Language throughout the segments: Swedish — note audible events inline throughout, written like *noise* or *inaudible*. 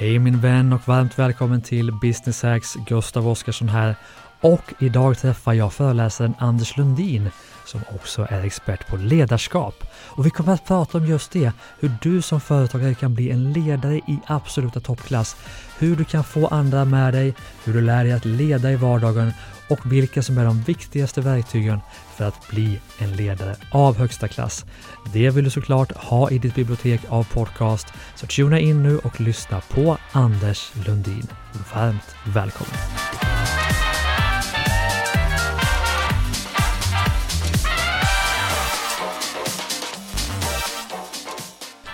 Hej min vän och varmt välkommen till Business Hacks. Gustav Oscarsson här. Och idag träffar jag föreläsaren Anders Lundin som också är expert på ledarskap. Och vi kommer att prata om just det, hur du som företagare kan bli en ledare i absoluta toppklass, hur du kan få andra med dig, hur du lär dig att leda i vardagen och vilka som är de viktigaste verktygen för att bli en ledare av högsta klass. Det vill du såklart ha i ditt bibliotek av podcast, så tuna in nu och lyssna på Anders Lundin. Varmt välkommen!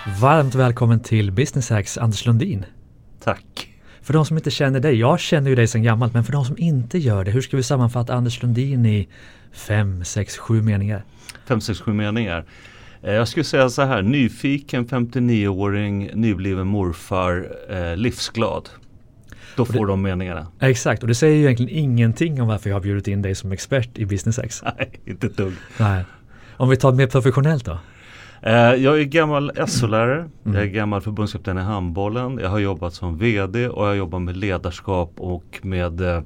Varmt välkommen till Business Hacks, Anders Lundin. Tack. För de som inte känner dig, jag känner ju dig sedan gammalt, men för de som inte gör det, hur ska vi sammanfatta Anders Lundin i fem, sex, sju meningar? Fem, sex, sju meningar. Eh, jag skulle säga så här, nyfiken 59-åring, nybliven morfar, eh, livsglad. Då får de meningarna. Exakt, och det säger ju egentligen ingenting om varför jag har bjudit in dig som expert i Business X. *laughs* Nej, inte ett dugg. Nej. Om vi tar det mer professionellt då? Eh, jag är gammal SO-lärare, mm. jag är gammal förbundskapten i handbollen, jag har jobbat som VD och jag jobbar med ledarskap och med eh,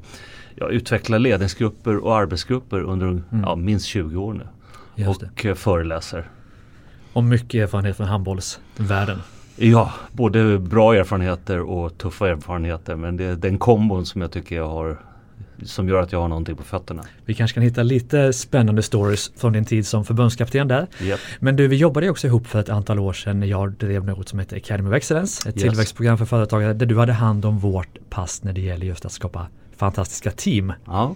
ja, utveckla ledningsgrupper och arbetsgrupper under mm. ja, minst 20 år nu. Just och det. Eh, föreläser. Och mycket erfarenhet från handbollsvärlden. Ja, både bra erfarenheter och tuffa erfarenheter men det är den kombon som jag tycker jag har som gör att jag har någonting på fötterna. Vi kanske kan hitta lite spännande stories från din tid som förbundskapten där. Yep. Men du, vi jobbade också ihop för ett antal år sedan när jag drev något som heter Academy of Excellence, ett yes. tillväxtprogram för företagare där du hade hand om vårt pass när det gäller just att skapa fantastiska team. Ja.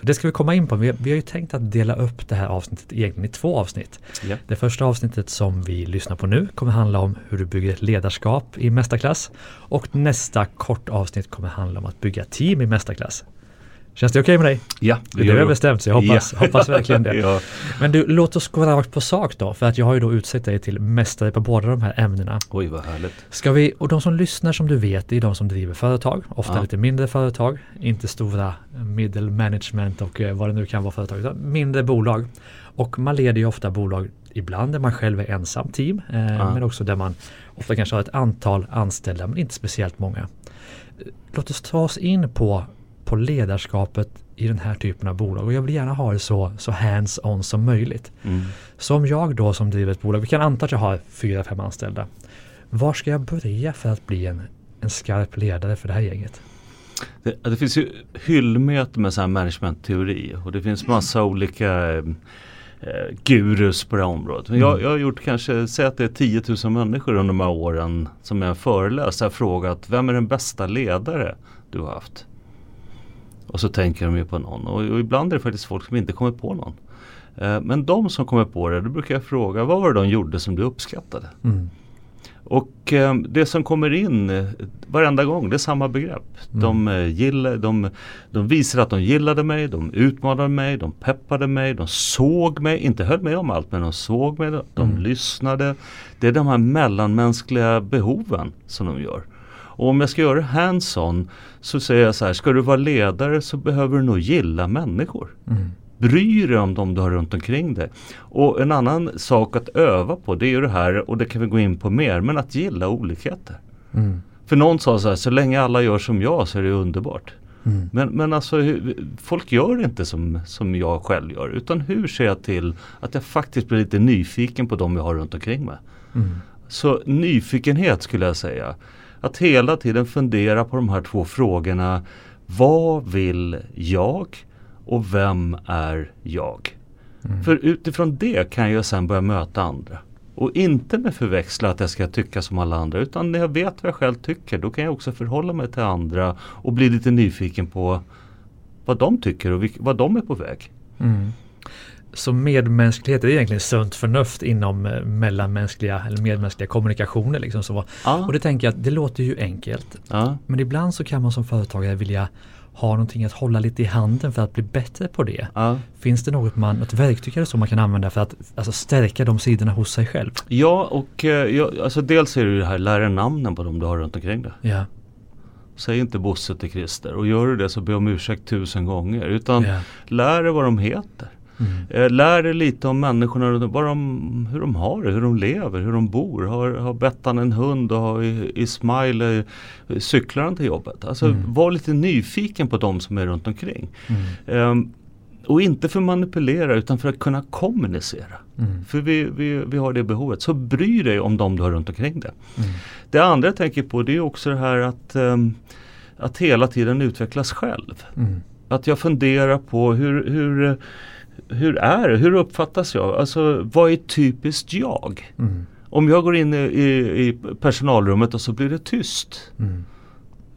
Så det ska vi komma in på. Vi, vi har ju tänkt att dela upp det här avsnittet egentligen i två avsnitt. Yep. Det första avsnittet som vi lyssnar på nu kommer handla om hur du bygger ett ledarskap i mästarklass och nästa kort avsnitt kommer handla om att bygga team i mästarklass. Känns det okej okay med dig? Ja, det, det har jag bestämt så jag hoppas, ja. hoppas verkligen det. *laughs* ja. Men du, låt oss gå rakt på sak då, för att jag har ju då utsett dig till mästare på båda de här ämnena. Oj, vad härligt. Ska vi, och de som lyssnar som du vet, det är de som driver företag, ofta ja. lite mindre företag, inte stora middle management och eh, vad det nu kan vara företag, utan mindre bolag. Och man leder ju ofta bolag ibland där man själv är ensam team, eh, ja. men också där man ofta kanske har ett antal anställda, men inte speciellt många. Låt oss ta oss in på på ledarskapet i den här typen av bolag och jag vill gärna ha det så, så hands-on som möjligt. Mm. Som jag då som driver ett bolag, vi kan anta att jag har fyra, fem anställda. Var ska jag börja för att bli en, en skarp ledare för det här gänget? Det, det finns ju hyllmeter med sån managementteori och det finns massa olika eh, gurus på det här området. Mm. Jag, jag, har gjort kanske, säg att det är 10 000 människor under de här åren som jag föreläst. Jag har frågat, vem är den bästa ledare du har haft? Och så tänker de ju på någon och, och, ibland är det faktiskt folk som inte kommer på någon. Eh, men de som kommer på det, då brukar jag fråga vad var det de gjorde som du uppskattade? Mm. Och eh, det som kommer in eh, varenda gång, det är samma begrepp. Mm. De, eh, gillar, de, de visar att de gillade mig, de utmanade mig, de peppade mig, de såg mig, inte höll med om allt men de såg mig, de mm. lyssnade. Det är de här mellanmänskliga behoven som de gör. Och om jag ska göra hands-on så säger jag så här, ska du vara ledare så behöver du nog gilla människor. Mm. Bry dig om dem du har runt omkring dig. Och en annan sak att öva på det är ju det här, och det kan vi gå in på mer, men att gilla olikheter. Mm. För någon sa så här, så länge alla gör som jag så är det underbart. Mm. Men, men alltså folk gör inte som, som jag själv gör utan hur ser jag till att jag faktiskt blir lite nyfiken på dem jag har runt omkring mig. Mm. Så nyfikenhet skulle jag säga att hela tiden fundera på de här två frågorna. Vad vill jag och vem är jag? Mm. För utifrån det kan jag sen börja möta andra. Och inte med förväxla att jag ska tycka som alla andra utan när jag vet vad jag själv tycker då kan jag också förhålla mig till andra och bli lite nyfiken på vad de tycker och vad de är på väg. Mm. Så medmänsklighet är egentligen sunt förnuft inom eh, mellanmänskliga eller medmänskliga kommunikationer. Liksom så. Ja. Och det tänker jag att det låter ju enkelt. Ja. Men ibland så kan man som företagare vilja ha någonting att hålla lite i handen för att bli bättre på det. Ja. Finns det något, man, något verktyg eller så man kan använda för att alltså, stärka de sidorna hos sig själv? Ja, och eh, ja, alltså dels är det det här, lära namnen på dem du har runt omkring dig. Ja. Säg inte Bosse till Christer och gör du det så be om ursäkt tusen gånger utan lär dig vad de heter. Mm. lär dig lite om människorna, vad de, hur de har det, hur de lever, hur de bor. Har, har Bettan en hund och har Ismail cyklar han till jobbet? Alltså mm. var lite nyfiken på de som är runt omkring. Um, och inte för att manipulera utan för att kunna kommunicera. Mm. För vi, vi, vi har det behovet. Så bry dig om de du har runt omkring dig. Mm. Det andra jag tänker på det är också det här att, um, att hela tiden utvecklas själv. Mm. Att jag funderar på hur, hur, hur är det? Hur uppfattas jag? Alltså vad är typiskt jag? Mm. Om jag går in i, i, i, personalrummet och så blir det tyst. Mm.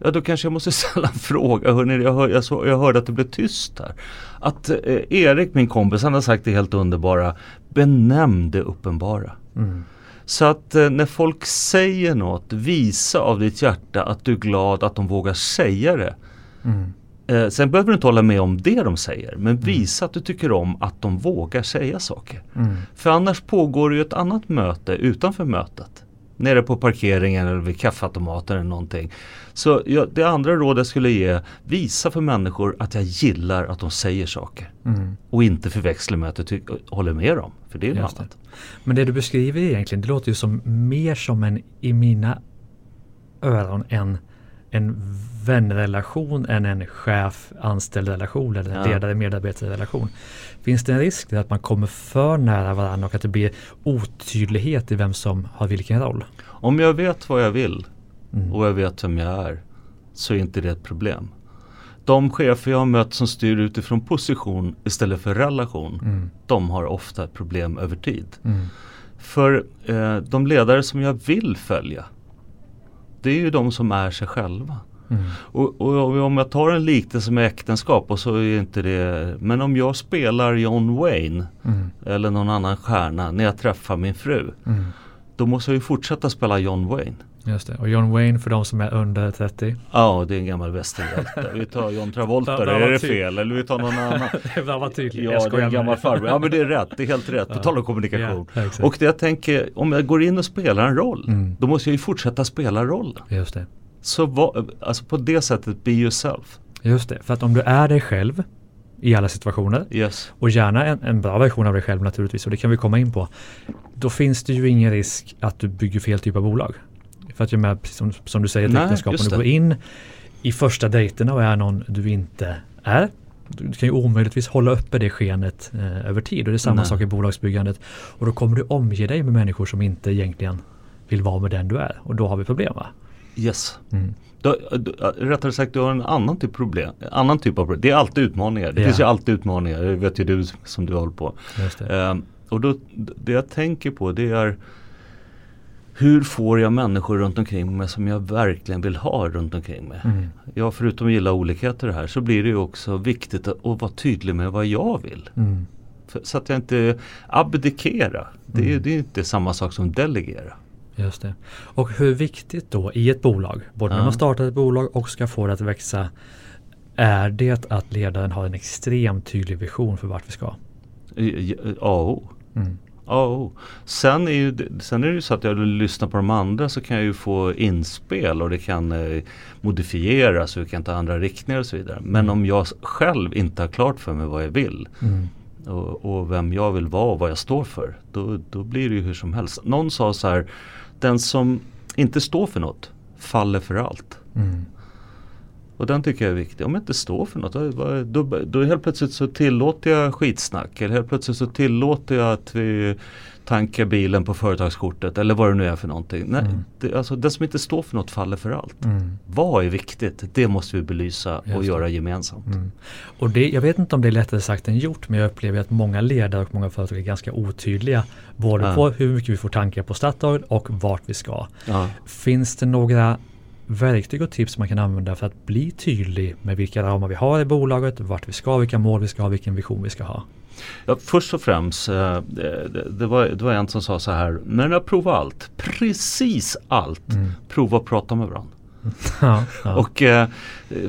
Ja då kanske jag måste *laughs* ställa en fråga. Hörrni, jag, hör, jag, så, jag hörde att det blev tyst här. Att eh, Erik, min kompis, han har sagt det helt underbara. Benämn det uppenbara. Mm. Så att eh, när folk säger något, visa av ditt hjärta att du är glad att de vågar säga det. Mm. Eh, sen behöver du inte hålla med om det de säger men mm. visa att du tycker om att de vågar säga saker. Mm. För annars pågår ju ett annat möte utanför mötet. Nere på parkeringen eller vid kaffeautomaten eller någonting. Så ja, det andra rådet jag skulle ge, visa för människor att jag gillar att de säger saker. Mm. Och inte förväxla med att jag håller med dem. För det är något annat. Men det du beskriver egentligen, det låter ju som mer som en, i mina öron, en en vänrelation än en chef-anställd relation eller en ja. ledare-medarbetare-relation. Finns det en risk till att man kommer för nära varandra och att det blir otydlighet i vem som har vilken roll? Om jag vet vad jag vill mm. och jag vet vem jag är så är inte det ett problem. De chefer jag har mött som styr utifrån position istället för relation, mm. de har ofta ett problem över tid. Mm. För eh, de ledare som jag vill följa, det är ju de som är sig själva. Mm. Och, och, om jag tar en liknelse med äktenskap och så är inte det Men om jag spelar John Wayne mm. eller någon annan stjärna när jag träffar min fru. Mm. Då måste jag ju fortsätta spela John Wayne. Just det. Och John Wayne för de som är under 30? Ja, det är en gammal västernhjälte. Vi tar John Travolta, *laughs* det är det fel? Eller vi tar någon annan? *laughs* det var tydligt. Ja, det är en gammal farbror. Ja, men det är rätt. Det är helt rätt. På tal om kommunikation. Ja, och det jag tänker, om jag går in och spelar en roll, mm. då måste jag ju fortsätta spela rollen. Just det. Så vad, alltså på det sättet, be yourself. Just det, för att om du är dig själv i alla situationer yes. och gärna en, en, bra version av dig själv naturligtvis och det kan vi komma in på. Då finns det ju ingen risk att du bygger fel typ av bolag. För att jag med, som, som du säger, ett äktenskap, om du går in i första dejterna och är någon du inte är. Du kan ju omöjligtvis hålla uppe det skenet eh, över tid och det är samma Nej. sak i bolagsbyggandet. Och då kommer du omge dig med människor som inte egentligen vill vara med den du är och då har vi problem va? Yes. Mm. Du, du, rättare sagt, du har en annan typ, problem, annan typ av problem. Det är alltid utmaningar. Det yeah. finns ju alltid utmaningar. Det vet ju du som du håller på. Um, och då, det jag tänker på det är hur får jag människor runt omkring mig som jag verkligen vill ha runt omkring mig? Mm. Ja, förutom att gilla olikheter här så blir det ju också viktigt att, att vara tydlig med vad jag vill. Mm. För, så att jag inte abdikerar. Det, mm. det är inte samma sak som delegera. Just det. Och hur viktigt då i ett bolag, både ja. när man startar ett bolag och ska få det att växa, är det att ledaren har en extremt tydlig vision för vart vi ska? Ja, mm. Oh. Sen, är ju, sen är det ju så att jag lyssnar på de andra så kan jag ju få inspel och det kan eh, modifieras och vi kan ta andra riktningar och så vidare. Men mm. om jag själv inte har klart för mig vad jag vill mm. och, och, vem jag vill vara och vad jag står för. Då, då blir det ju hur som helst. Någon sa så här, den som inte står för något faller för allt. Mm. Och den tycker jag är viktig. Om jag inte står för något, då, då, då helt plötsligt så tillåter jag skitsnack. Eller helt plötsligt så tillåter jag att vi tankar bilen på företagskortet eller vad det nu är för någonting. Nej, mm. det, alltså, den som inte står för något faller för allt. Mm. Vad är viktigt? Det måste vi belysa och Just göra gemensamt. Mm. Och det, jag vet inte om det är lättare sagt än gjort men jag upplever att många ledare och många företag är ganska otydliga. Både ja. på hur mycket vi får tankar på Statoil och vart vi ska. Ja. Finns det några verktyg och tips man kan använda för att bli tydlig med vilka ramar vi har i bolaget, vart vi ska, vilka mål vi ska ha, vilken vision vi ska ha? Ja, först och främst, eh, det, det, var, det var en som sa så här, när du har provat allt, precis allt, mm. prova att prata med varandra. *laughs* Ja, ja. Och eh,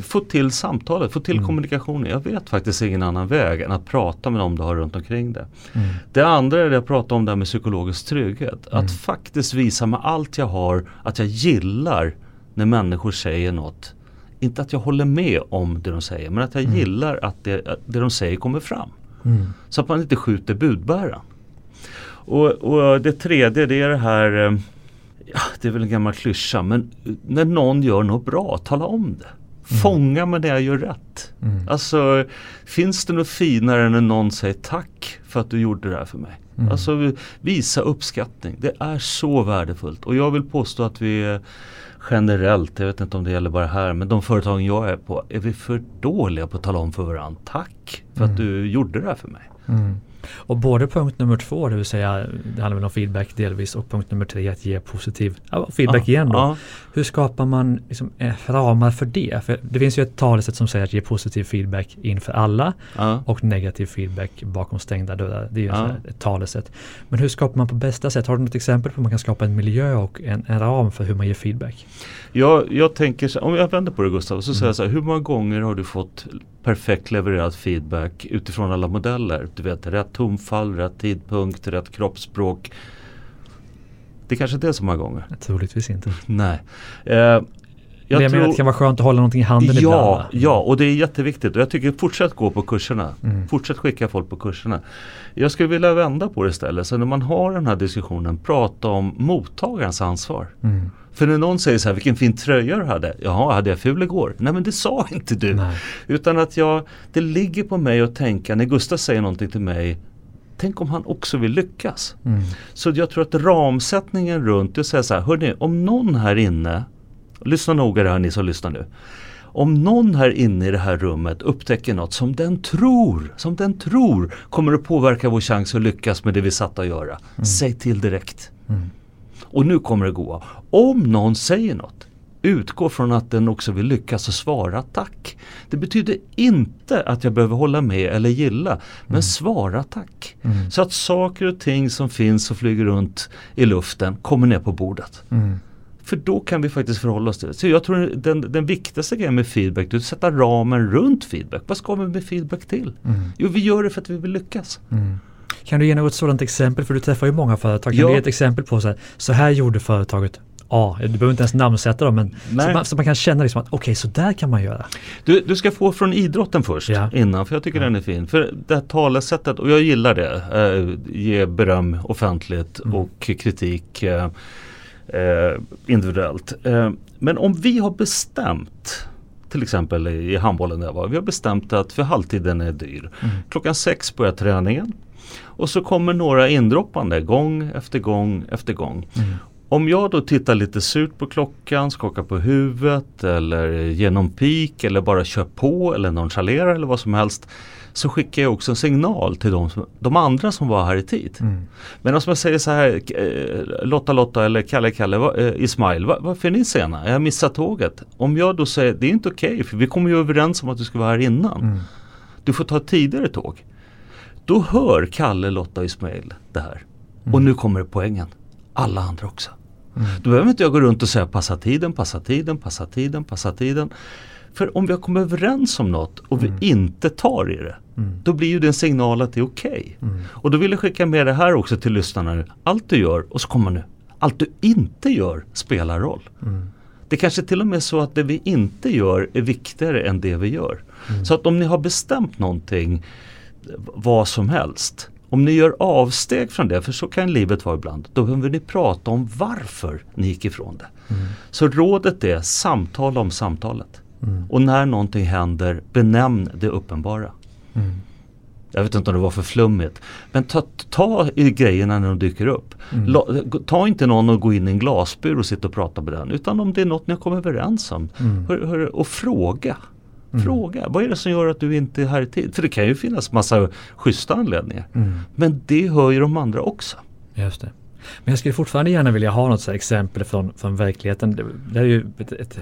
få till samtalet, få till mm. kommunikationen. Jag vet faktiskt ingen annan väg än att prata med dem du har runt omkring dig. Mm. Det andra är det jag pratade om där med psykologisk trygghet. Mm. Att faktiskt visa med allt jag har att jag gillar när människor säger något. Inte att jag håller med om det de säger men att jag mm. gillar att det, att det de säger kommer fram. Mm. Så att man inte skjuter budbäraren. Och, och det tredje det är det här, eh, ja, det är väl en gammal klyscha, men när någon gör något bra, tala om det. Fånga mig när jag gör rätt. Mm. Alltså finns det något finare än när någon säger tack för att du gjorde det här för mig. Mm. Alltså visa uppskattning. Det är så värdefullt. Och jag vill påstå att vi generellt, jag vet inte om det gäller bara här, men de företagen jag är på, är vi för dåliga på att tala om för varandra. Tack för att du gjorde det här för mig. Mm. Och både punkt nummer två, det vill säga det handlar väl om feedback delvis och punkt nummer tre att ge positiv ja, feedback Ja, igen då. ja. Hur skapar man liksom, eh, ramar för det? För det finns ju ett talesätt som säger att ge positiv feedback inför alla Ja. och negativ feedback bakom stängda dörrar. Det är ju Ja. här ett talesätt. Men hur skapar man på bästa sätt? Har du något exempel på hur man kan skapa en miljö och en, en ram för hur man ger feedback? Jag, jag tänker så, om jag vänder på det Gustav, så Mm. säger jag så här, hur många gånger har du fått perfekt levererad feedback utifrån alla modeller? Du vet rätt tonfall, rätt tidpunkt, rätt kroppsspråk. Det kanske inte är så många gånger. Troligtvis inte. Nej. Eh, jag Men jag menar att det kan vara skönt att hålla någonting i handen ibland. Ja, va? ja, och det är jätteviktigt. Och jag tycker fortsätt gå på kurserna. Mm. Fortsätt skicka folk på kurserna. Jag skulle vilja vända på det istället. Så när man har den här diskussionen, prata om mottagarens ansvar. Mm. För när någon säger så här, vilken fin tröja du hade. Jaha, hade jag ful igår? Nej men det sa *laughs* inte du. Nej. Utan att jag, det ligger på mig att tänka, när Gustav säger någonting till mig, tänk om han också vill lyckas. Mm. Så jag tror att ramsättningen runt, det säger så här, hörni, om någon här inne, lyssna noga det här ni som lyssnar nu. Om någon här inne i det här rummet upptäcker något som den tror, som den tror kommer att påverka vår chans att lyckas med det vi satt att göra. Säg till direkt. Mm. Och nu kommer det gå. Om någon säger något, utgå från att den också vill lyckas och svara tack. Det betyder inte att jag behöver hålla med eller gilla, men svara tack. Mm. Så att saker och ting som finns och flyger runt i luften kommer ner på bordet. Mm. För då kan vi faktiskt förhålla oss till det. Så jag tror den, den viktigaste grejen med feedback det är att sätta ramen runt feedback. Vad ska vi med feedback till? Mm. Jo, vi gör det för att vi vill lyckas. Kan du ge något sådant exempel? För du träffar ju många företag. Kan Ja. du ge ett exempel på så här, så här gjorde företaget A. Du behöver inte ens namnsätta dem men så man, så man kan känna liksom att okej, så där kan man göra. Du, du ska få från idrotten först Ja. innan för jag tycker den är fin. För det här talesättet, och jag gillar det, eh, ge beröm offentligt Mm. och kritik eh, eh, individuellt. Eh, men om vi har bestämt till exempel i handbollen där jag var, vi har bestämt att för halvtiden är dyr. Mm. Klockan sex börjar träningen och så kommer några indroppande gång efter gång efter gång. Mm. Om jag då tittar lite surt på klockan, skakar på huvudet eller genom pik eller bara kör på eller nonchalerar eller vad som helst så skickar jag också en signal till de, som, de andra som var här i tid. Mm. Men om jag säger så här eh, Lotta Lotta eller Kalle Kalle, eh, Ismail, va, varför är ni sena? Jag har missat tåget. Om jag då säger det är inte okej för vi kommer ju överens om att du ska vara här innan. Mm. Du får ta ett tidigare tåg. Då hör Kalle, Lotta och Ismail det här. Och nu kommer poängen. Alla andra också. Mm. Då behöver inte jag gå runt och säga passa tiden, passa tiden, passa tiden, passa tiden. För om vi har kommit överens om något och vi inte tar i det, Mm. då blir ju det en signal att det är okej. Mm. Och då vill jag skicka med det här också till lyssnarna nu. Allt du gör, och så kommer nu, allt du inte gör spelar roll. Mm. Det kanske till och med är så att det vi inte gör är viktigare än det vi gör. Så att om ni har bestämt någonting, vad som helst, om ni gör avsteg från det, för så kan livet vara ibland, då behöver ni prata om varför ni gick ifrån det. Mm. Så rådet är samtala om samtalet. Mm. Och när någonting händer, benämn det uppenbara. Mm. Jag vet inte om det var för flummigt. Men ta, ta i grejerna när de dyker upp. Mm. La, ta inte någon och gå in i en glasbur och sitta och prata med den. Utan om det är något ni har kommit överens om. Mm. Hör, hör, och fråga. Mm. Fråga. Vad är det som gör att du inte är här i tid? För det kan ju finnas massa schyssta anledningar. Mm. Men det hör ju de andra också. Just det. Men jag skulle fortfarande gärna vilja ha något exempel från, från verkligheten. Det, det är ju ett, ett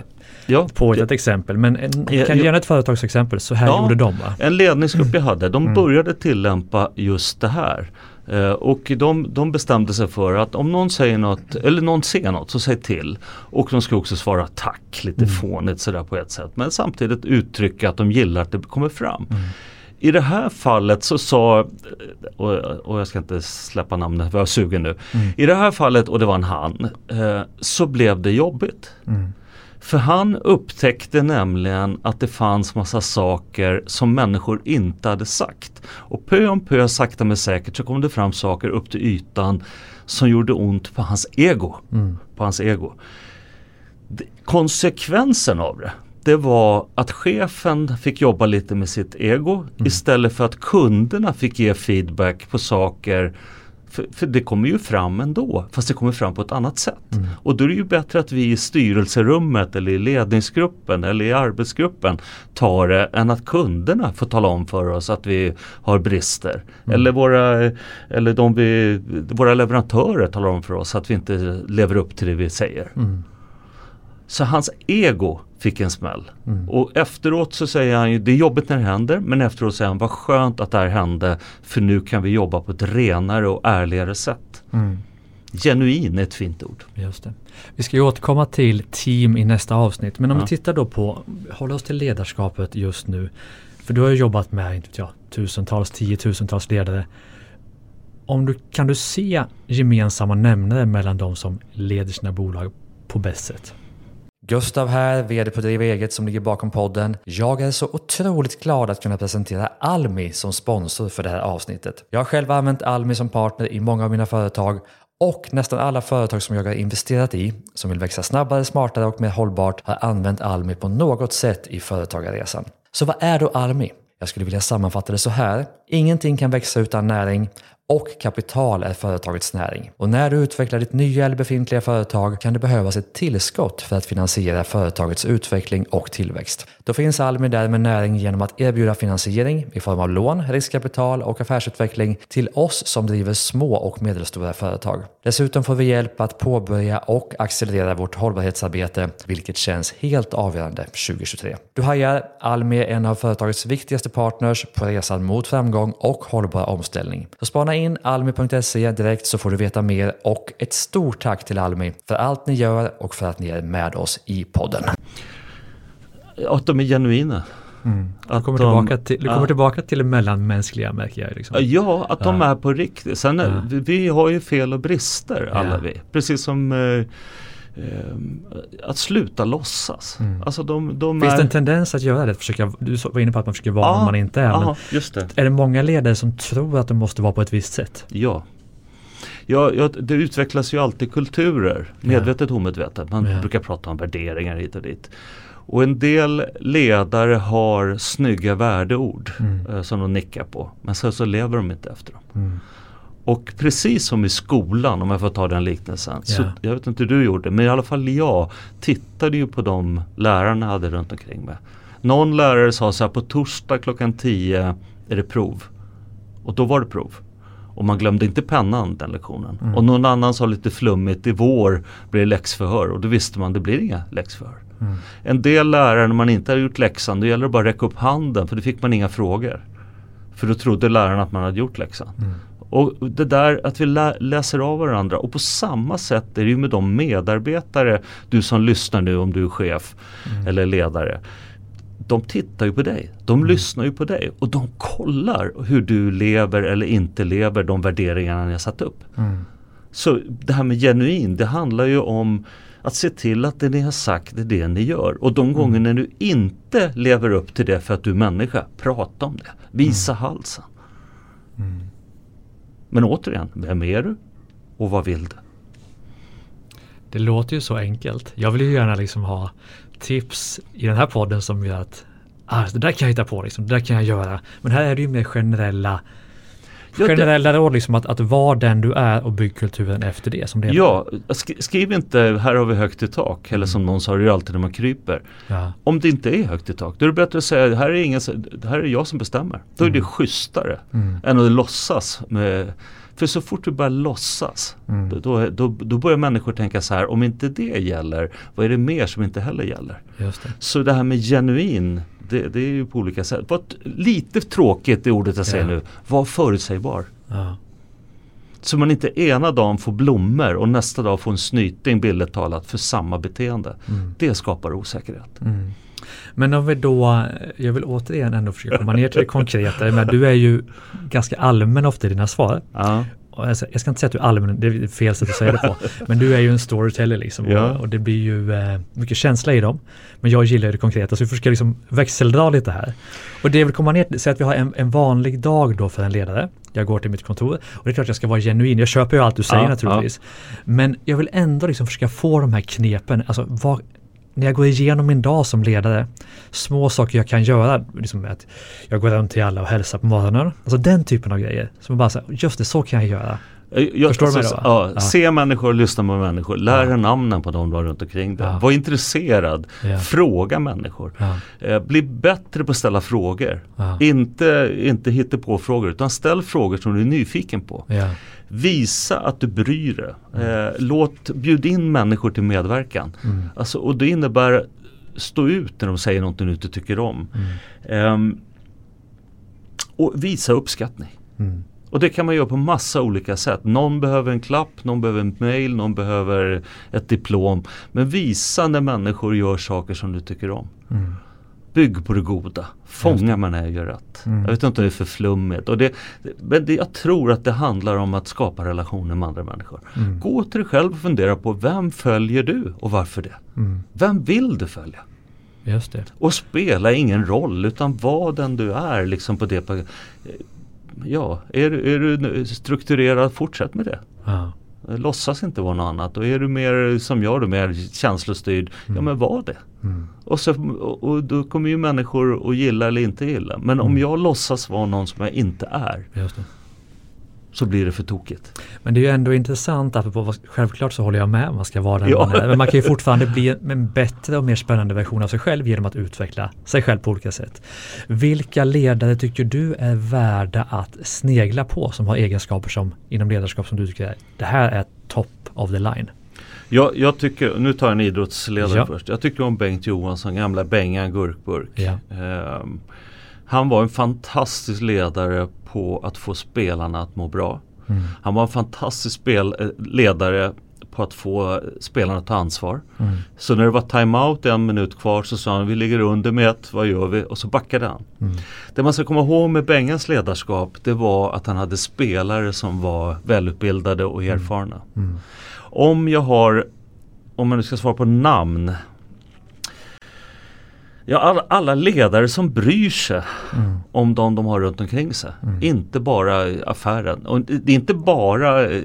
Ja, påhittat exempel. Men en, kan ja. du ge ett företagsexempel? Så här Ja. gjorde de va? En ledningsgrupp jag hade, de Mm. började tillämpa just det här. Eh, och de, de bestämde sig för att om någon säger något, eller någon säger något, så säg till. Och de ska också svara tack, lite Mm. fånigt sådär på ett sätt. Men samtidigt uttrycka att de gillar att det kommer fram. Mm. I det här fallet så sa, och, och jag ska inte släppa namnet för jag är sugen nu. Mm. I det här fallet, och det var en han, eh, så blev det jobbigt. Mm. För han upptäckte nämligen att det fanns massa saker som människor inte hade sagt. Och pö om pö, sakta men säkert, så kom det fram saker upp till ytan som gjorde ont på hans ego. Mm. På hans ego. Konsekvensen av det det var att chefen fick jobba lite med sitt ego mm. istället för att kunderna fick ge feedback på saker för, för, det kommer ju fram ändå, fast det kommer fram på ett annat sätt. Mm. Och då är det ju bättre att vi i styrelserummet eller i ledningsgruppen eller i arbetsgruppen tar det än att kunderna får tala om för oss att vi har brister. Mm. Eller, våra, eller de vi, våra leverantörer talar om för oss att vi inte lever upp till det vi säger. Mm. Så hans ego fick en smäll. Mm. Och efteråt så säger han ju, det är jobbigt när det händer, men efteråt säger han, vad skönt att det här hände, för nu kan vi jobba på ett renare och ärligare sätt. Mm. Genuin är ett fint ord. Just det. Vi ska ju återkomma till team i nästa avsnitt, men om ja. vi tittar då på, håller oss till ledarskapet just nu. För du har ju jobbat med, inte vet jag, tusentals, tiotusentals ledare. Om du, kan du se gemensamma nämnare mellan de som leder sina bolag på bäst sätt? Gustav här, VD på Driva Eget som ligger bakom podden. Jag är så otroligt glad att kunna presentera Almi som sponsor för det här avsnittet. Jag har själv använt Almi som partner i många av mina företag och nästan alla företag som jag har investerat i, som vill växa snabbare, smartare och mer hållbart, har använt Almi på något sätt i företagarresan. Så vad är då Almi? Jag skulle vilja sammanfatta det så här. Ingenting kan växa utan näring och kapital är företagets näring. Och när du utvecklar ditt nya eller befintliga företag kan det behövas ett tillskott för att finansiera företagets utveckling och tillväxt. Då finns Almi där med näring genom att erbjuda finansiering i form av lån, riskkapital och affärsutveckling till oss som driver små och medelstora företag. Dessutom får vi hjälp att påbörja och accelerera vårt hållbarhetsarbete, vilket känns helt avgörande 2023. Du hajar, Almi är en av företagets viktigaste partners på resan mot framgång och hållbar omställning. Så spana in almi.se direkt så får du veta mer och ett stort tack till Almi för allt ni gör och för att ni är med oss i podden. Att de är genuina. Mm. Du, kommer de, tillbaka till, du kommer ja. tillbaka till det mellanmänskliga märker jag. Liksom. Ja, att de är på riktigt. Sen ja. vi, vi, har ju fel och brister alla vi. Precis som eh, att sluta låtsas. Mm. Alltså de, de Finns är... det en tendens att göra det? Att försöka, du var inne på att man försöker vara ja, man inte är. Ja, just det. Är det många ledare som tror att de måste vara på ett visst sätt? Ja. Ja, ja, det utvecklas ju alltid kulturer, medvetet och omedvetet. Man ja. brukar prata om värderingar hit och dit. Och en del ledare har snygga värdeord mm. eh, som de nickar på. Men sen så lever de inte efter dem. Mm. Och precis som i skolan, om jag får ta den liknelsen. Yeah. Så, jag vet inte hur du gjorde, men i alla fall jag tittade ju på de lärarna jag hade runt omkring mig. Någon lärare sa så här, på torsdag klockan 10 är det prov. Och då var det prov. Och man glömde inte pennan den lektionen. Mm. Och någon annan sa lite flummigt, i vår blir det läxförhör. Och då visste man, det blir inga läxförhör. Mm. En del lärare när man inte har gjort läxan, då gäller det bara att räcka upp handen för då fick man inga frågor. För då trodde läraren att man hade gjort läxan. Mm. Och det där att vi lä läser av varandra och på samma sätt är det ju med de medarbetare, du som lyssnar nu om du är chef mm. eller ledare. De tittar ju på dig, de mm. lyssnar ju på dig och de kollar hur du lever eller inte lever de värderingarna ni har satt upp. Mm. Så det här med genuin, det handlar ju om att se till att det ni har sagt är det ni gör. Och de mm. gånger när du inte lever upp till det för att du är människa, prata om det. Visa mm. halsen. Men återigen, vem är du? Och vad vill du? Det låter ju så enkelt. Jag vill ju gärna liksom ha tips i den här podden som gör att ah, det där kan jag hitta på, liksom, det där kan jag göra. Men här är det ju mer generella generella råd liksom att, att vara den du är och bygg kulturen efter det. Som det ja, sk skriv inte här har vi högt i tak eller mm. som någon sa, det är alltid när man kryper. Ja. Om det inte är högt i tak, då är det bättre att säga här är, ingen, här är jag som bestämmer. Då är mm. det schysstare mm. än att låtsas med för så fort du börjar låtsas mm. då, då, då börjar människor tänka så här om inte det gäller vad är det mer som inte heller gäller? Det. Så det här med genuin det, det, är ju på olika sätt. Var lite tråkigt det ordet jag säger ja. nu. Var förutsägbar. Ja. Så man inte ena dagen får blommor och nästa dag får en snyting billigt talat för samma beteende. Mm. Det skapar osäkerhet. Mm. Men om vi då, jag vill återigen ändå försöka komma ner till det konkreta. Men du är ju ganska allmän ofta i dina svar. Ja. Jag ska inte säga att du är allmän, det är fel sätt att säga det på. *laughs* men du är ju en storyteller liksom. Ja. Och, det blir ju eh, mycket känsla i dem. Men jag gillar det konkreta så vi försöker liksom växeldra lite här. Och det vill komma ner till, säg att vi har en, en vanlig dag då för en ledare. Jag går till mitt kontor och det är klart jag ska vara genuin. Jag köper ju allt du säger ja, naturligtvis. Ja. Men jag vill ändå liksom försöka få de här knepen. Alltså vad, när jag går igenom min dag som ledare, små saker jag kan göra, liksom att jag går runt till alla och hälsar på morgonen. Alltså den typen av grejer. Som bara så just det, så kan jag göra. Jag, Förstår du mig då? Ja, ja. Se människor, lyssna på människor, lär ja. namnen på de du har runt omkring dig. Var intresserad, fråga människor. Eh, bli bättre på att ställa frågor. Inte, inte hitta på frågor utan ställ frågor som du är nyfiken på. Visa att du bryr dig. Eh, låt, bjud in människor till medverkan. Mm. Alltså, och det innebär stå ut när de säger någonting du inte tycker om. Mm. Eh, och visa uppskattning. Mm. Och det kan man göra på massa olika sätt. Någon behöver en klapp, någon behöver en mail, någon behöver ett diplom. Men visa när människor gör saker som du tycker om. Mm. Bygg på det goda. Fånga man är gör rätt. Mm. Jag vet inte om det är för flummigt. Och det, men det, jag tror att det handlar om att skapa relationer med andra människor. Mm. Gå till dig själv och fundera på vem följer du och varför det? Mm. Vem vill du följa? Just det. Och spela ingen roll utan var den du är liksom på det. Ja, är, är du strukturerad, fortsätt med det. Ja. Låtsas inte vara något annat och är du mer som jag, då, mer känslostyrd, mm. ja men var det. Mm. Och, så, och, och, då kommer ju människor att gilla eller inte gilla. Men mm. om jag låtsas vara någon som jag inte är så blir det för tokigt. Men det är ju ändå intressant, apropå, självklart så håller jag med, man ska vara den ja. man är. Men man kan ju fortfarande bli en bättre och mer spännande version av sig själv genom att utveckla sig själv på olika sätt. Vilka ledare tycker du är värda att snegla på som har egenskaper som inom ledarskap som du tycker är, det här är top of the line? Jag, jag tycker, nu tar jag en idrottsledare ja. först. Jag tycker om Bengt Johansson, gamla Bengan Gurkburk. Ja. Um, han var en fantastisk ledare på att få spelarna att må bra. Mm. Han var en fantastisk spel, eh, ledare på att få spelarna att ta ansvar. Mm. Så när det var timeout en minut kvar så sa han vi ligger under med ett, vad gör vi? Och så backade han. Mm. Det man ska komma ihåg med Bengans ledarskap det var att han hade spelare som var välutbildade och mm. erfarna. Mm. Om jag har, om man nu ska svara på namn Ja, alla, alla, ledare som bryr sig mm. om de de har runt omkring sig. Mm. Inte bara affären. Och det är inte bara eh,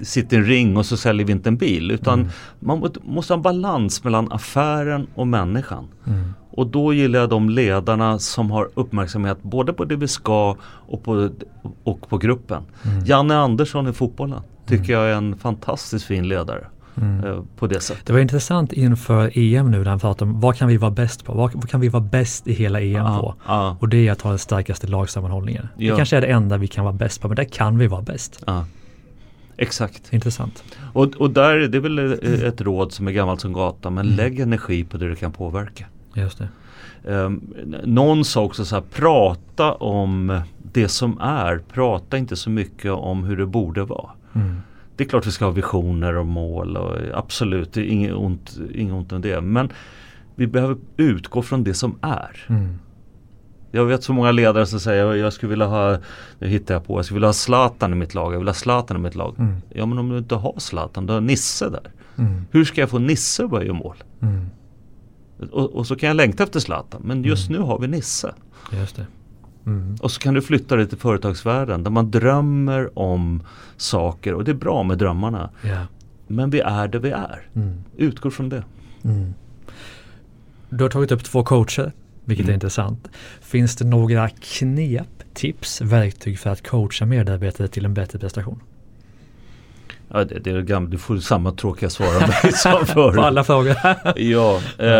sitta i en ring och så säljer vi inte en bil. Utan mm. man måste ha en balans mellan affären och människan. Mm. Och då gillar jag de ledarna som har uppmärksamhet både på det vi ska och på, och på gruppen. Mm. Janne Andersson i fotbollen tycker mm. jag är en fantastiskt fin ledare. Mm. Eh, på det sättet. Det var intressant inför EM nu när han pratade om vad kan vi vara bäst på? Vad, vad kan vi vara bäst i hela EM ah, på? Ah. Och det är att ha den starkaste lagsammanhållningen. Ja. Det kanske är det enda vi kan vara bäst på men där kan vi vara bäst. Ah. Exakt. Intressant. Och, och där, det är väl ett råd som är gammalt som gatan men mm. lägg energi på det du kan påverka. Just det. Um, någon sa också så här, prata om det som är, prata inte så mycket om hur det borde vara. Mm det är klart vi ska ha visioner och mål och absolut, det är inget ont, inget ont med det. Men vi behöver utgå från det som är. Mm. Jag vet så många ledare som säger jag skulle vilja ha, nu hittar jag på, jag skulle vilja ha Zlatan i mitt lag, jag vill ha Zlatan i mitt lag. Mm. Ja men om du inte har Zlatan, du har Nisse där. Mm. Hur ska jag få Nisse att börja göra mål? Mm. Och, och, så kan jag längta efter Zlatan, men just mm. nu har vi Nisse. Just det. Mm. Och så kan du flytta det till företagsvärlden där man drömmer om saker och det är bra med drömmarna. Yeah. Men vi är det vi är. Mm. Utgår från det. Mm. Du har tagit upp två coacher, vilket är mm. intressant. Finns det några knep, tips, verktyg för att coacha medarbetare till en bättre prestation? Ja, det, det är gammalt, du får samma tråkiga svar av mig som *laughs* förut. På alla frågor. *laughs* ja, eh,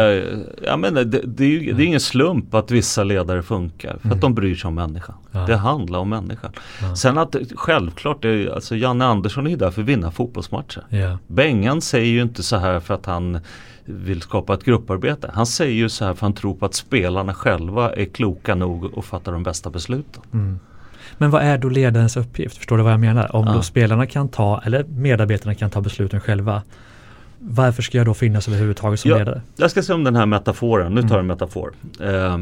ja men det, det, är ju, det är ingen slump att vissa ledare funkar. För mm. att de bryr sig om människan. Ja. Det handlar om människan. Ja. Sen att självklart, är, alltså Janne Andersson är ju där för att vinna fotbollsmatcher. Ja. Bengan säger ju inte så här för att han vill skapa ett grupparbete. Han säger ju så här för att han tror på att spelarna själva är kloka nog och fattar de bästa besluten. Mm. Men vad är då ledarens uppgift? Förstår du vad jag menar? Om ja. då spelarna kan ta, eller medarbetarna kan ta besluten själva. Varför ska jag då finnas överhuvudtaget som ja, ledare? Jag ska se om den här metaforen, nu tar jag en mm. metafor. Eh,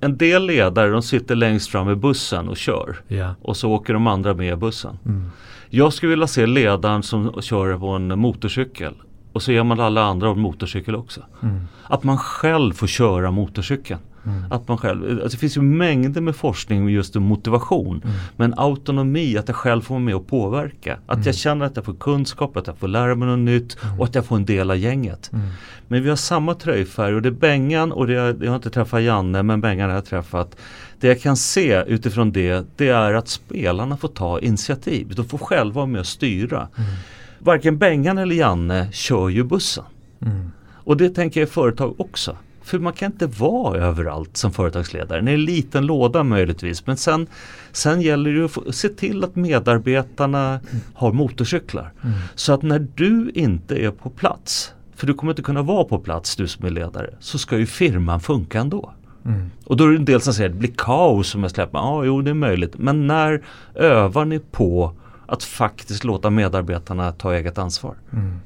en del ledare de sitter längst fram i bussen och kör. Ja. Och så åker de andra med bussen. Mm. Jag skulle vilja se ledaren som kör på en motorcykel. Och så ger man alla andra en motorcykel också. Mm. Att man själv får köra motorcykeln. Mm. Att man själv, alltså det finns ju mängder med forskning med just motivation. Mm. Men autonomi, att jag själv får vara med och påverka. Att Mm. jag känner att jag får kunskap, att jag får lära mig något nytt och att jag får en del av gänget. Mm. Men vi har samma tröjfärg och det är Bengan och det är, jag har inte träffat Janne men Bengan har jag träffat. Det jag kan se utifrån det, det är att spelarna får ta initiativ. De får själva vara med och styra. Mm. Varken Bengan eller Janne kör ju bussen. Mm. Och det tänker jag i företag också. För man kan inte vara överallt som företagsledare. Det är en liten låda möjligtvis. Men sen, sen gäller det att få, se till att medarbetarna har motorcyklar. Mm. Så att när du inte är på plats, för du kommer inte kunna vara på plats du som är ledare, så ska ju firman funka ändå. Mm. Och då är det en del som säger att det blir kaos om jag släpper. Ja, jo det är möjligt. Men när övar ni på att faktiskt låta medarbetarna ta eget ansvar? Mm.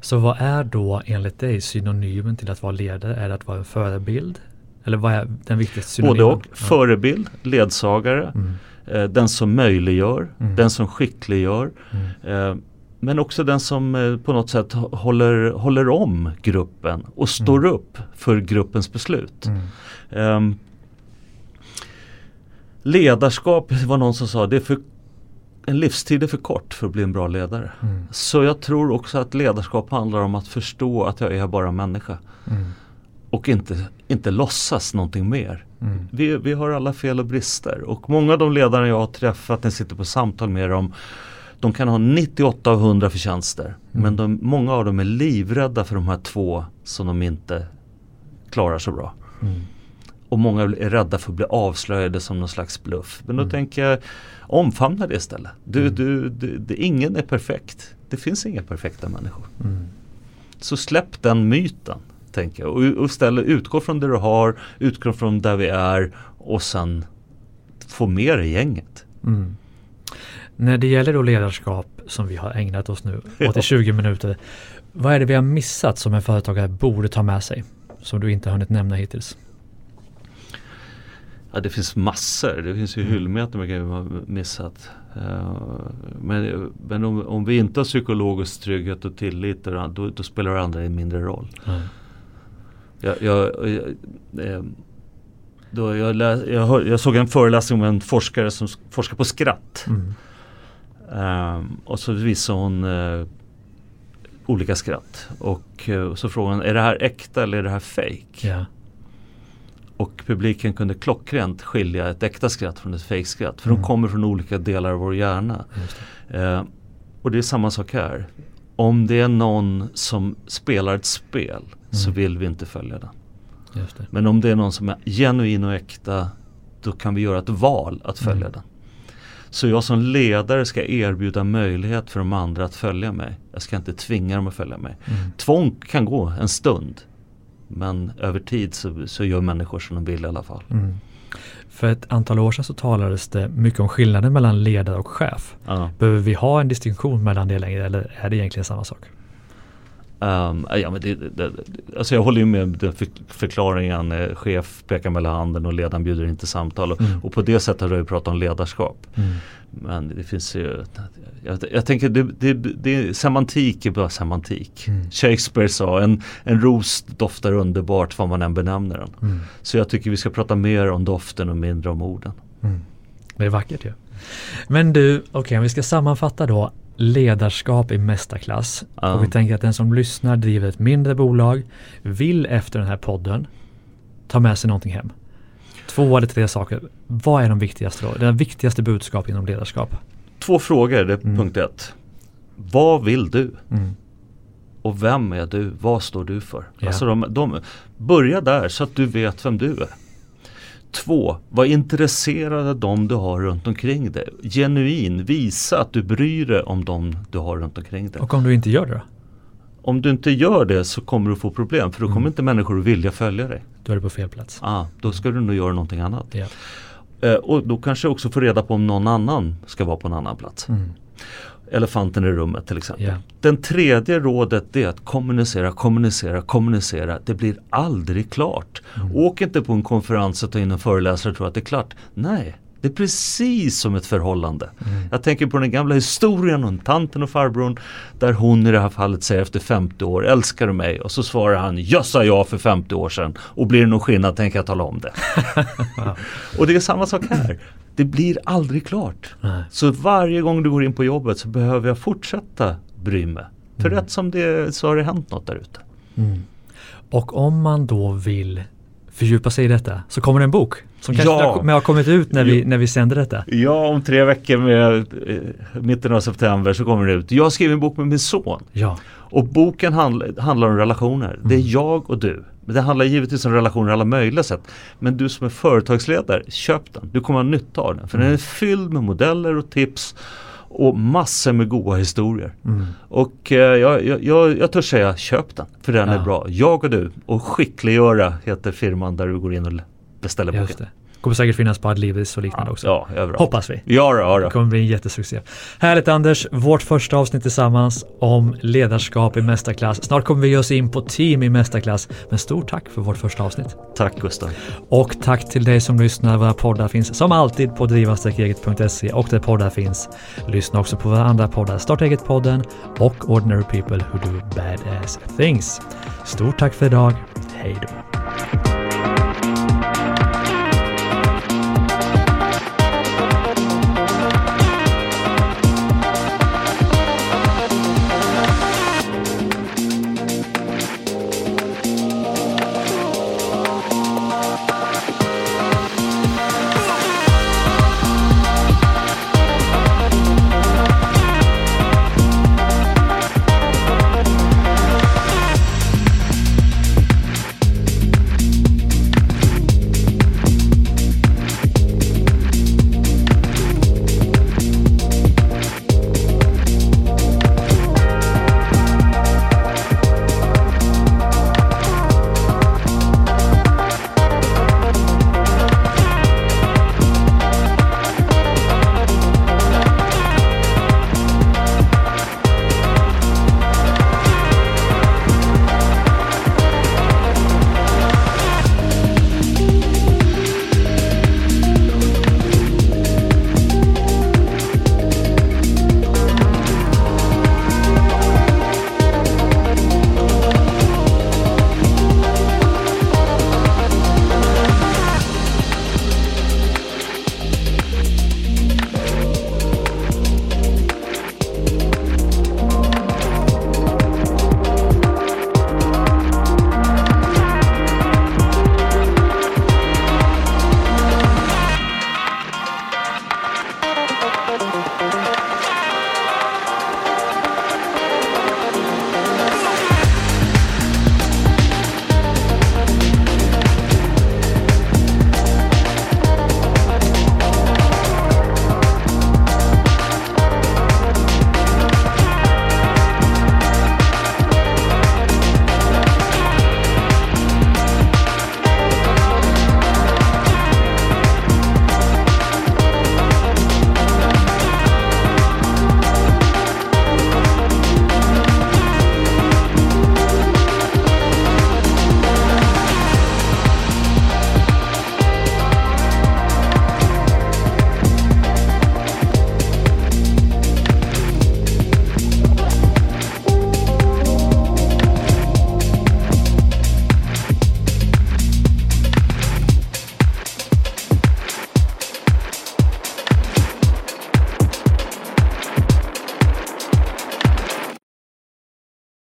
Så vad är då enligt dig synonymen till att vara ledare? Är det att vara en förebild? Eller vad är den viktigaste synonymen? Både och. Förebild, ledsagare, Mm. eh, den som möjliggör, Mm. den som skickliggör. Mm. Eh, men också den som eh, på något sätt hå- håller, håller om gruppen och står upp för gruppens beslut. Mm. Ehm, ledarskap var någon som sa det är för, en livstid är för kort för att bli en bra ledare. Mm. Så jag tror också att ledarskap handlar om att förstå att jag är bara människa. Mm. Och inte, inte låtsas någonting mer. Mm. Vi, vi har alla fel och brister och många av de ledare jag har träffat när jag sitter på samtal med dem de kan ha 98 av 100 förtjänster Mm. men de, många av dem är livrädda för de här två som de inte klarar så bra. Och många är rädda för att bli avslöjade som någon slags bluff. Men då Mm. tänker jag omfamna det istället. Du, Mm. du, du, det, ingen är perfekt. Det finns inga perfekta människor. Mm. Så släpp den myten. Tänker jag. Och, och istället utgå från det du har, utgå från där vi är och sen få med dig gänget. Mm. När det gäller då ledarskap som vi har ägnat oss nu *laughs* åt i 20 minuter. Vad är det vi har missat som en företagare borde ta med sig? Som du inte har hunnit nämna hittills. Ja, det finns massor. Det finns ju Mm. hyllmeter med grejer vi har missat. Eh, men men om, om vi inte har psykologisk trygghet och tillit då, då, då spelar det andra en mindre roll. Mm. Jag, jag, jag, eh, då jag, lä, jag, hör, jag såg en föreläsning om en forskare som sk- forskar på skratt. Mm. Ehm, och så visade hon eh, olika skratt. Och eh, så frågade hon, är det här äkta eller är det här fake? Ja. Och publiken kunde klockrent skilja ett äkta skratt från ett fake-skratt. För Mm. de kommer från olika delar av vår hjärna. Det. Eh, och det är samma sak här. Om det är någon som spelar ett spel så Mm. vill vi inte följa den. Men om det är någon som är genuin och äkta då kan vi göra ett val att följa Mm. den. Så jag som ledare ska erbjuda möjlighet för de andra att följa mig. Jag ska inte tvinga dem att följa mig. Mm. Tvång kan gå en stund. Men över tid så, så gör människor som de vill i alla fall. Mm. För ett antal år sedan så talades det mycket om skillnaden mellan ledare och chef. Ja. Behöver vi ha en distinktion mellan det längre eller är det egentligen samma sak? Um, ja, men det, det, alltså jag håller ju med den för, förklaringen. Eh, chef pekar mellan handen och ledaren bjuder inte samtal. Och, Mm. och på det sättet har jag pratat om ledarskap. Mm. Men det finns ju, jag, jag tänker det, det, det, semantik är bara semantik. Mm. Shakespeare sa en, en ros doftar underbart vad man än benämner den. Mm. Så jag tycker vi ska prata mer om doften och mindre om orden. Mm. Det är vackert ju. Men du, okej om vi ska sammanfatta då ledarskap i mästarklass. Ja. Och vi tänker att den som lyssnar driver ett mindre bolag, vill efter den här podden ta med sig någonting hem. Två eller tre saker. Vad är de viktigaste då? Det viktigaste budskapet inom ledarskap? Två frågor, det är Mm. punkt ett. Vad vill du? Mm. Och vem är du? Vad står du för? Ja. Alltså de, de, börja där så att du vet vem du är. Två, var intresserad av dem du har runt omkring dig. Genuin, visa att du bryr dig om dem du har runt omkring dig. Och om du inte gör det då? Om du inte gör det så kommer du få problem för då kommer Mm. inte människor att vilja följa dig. Då är du på fel plats. Ah, då ska du nog göra någonting annat. Ja. Eh, och då kanske också få reda på om någon annan ska vara på en annan plats. Mm. Elefanten i rummet till exempel. Ja. Den tredje rådet är att kommunicera, kommunicera, kommunicera. Det blir aldrig klart. Mm. Åk inte på en konferens och ta in en föreläsare och tro att det är klart. Nej, det är precis som ett förhållande. Mm. Jag tänker på den gamla historien om tanten och farbrorn där hon i det här fallet säger efter 50 år, älskar du mig? Och så svarar han, jag sa ja för 50 år sedan och blir det någon skillnad tänker jag tala om det. *laughs* och det är samma sak här. Det blir aldrig klart. Nej. Så varje gång du går in på jobbet så behöver jag fortsätta bry mig. För rätt som det så har det hänt något där ute. Mm. Och om man då vill fördjupa sig i detta så kommer det en bok som kanske Ja. har, har kommit ut när vi, när vi sänder detta. Ja, om tre veckor med eh, mitten av september så kommer det ut. Jag skrev en bok med min son. Ja, Och boken handl handlar om relationer. Det är jag och du. Men det handlar givetvis om relationer i alla möjliga sätt. Men du som är företagsledare, köp den. Du kommer ha nytta av den. För den är fylld med modeller och tips och massor med goda historier. mm. Och eh, jag, jag, jag, jag törs säga köp den. För den Ja. är bra. Jag och du och Skickliggöra heter firman där du går in och beställer boken. Kommer säkert finnas på Adlibris och liknande också. Ja, överallt. Hoppas vi. Ja, då, ja, Det kommer bli en jättesuccé. Härligt Anders, vårt första avsnitt tillsammans om ledarskap i mästarklass. Snart kommer vi ge oss in på team i mästarklass. Men stort tack för vårt första avsnitt. Tack Gustav. Och tack till dig som lyssnar. Våra poddar finns som alltid på driva-eget.se och där poddar finns. Lyssna också på våra andra poddar, Starta eget-podden och Ordinary People Who Do Badass Things. Stort tack för idag. Hej då.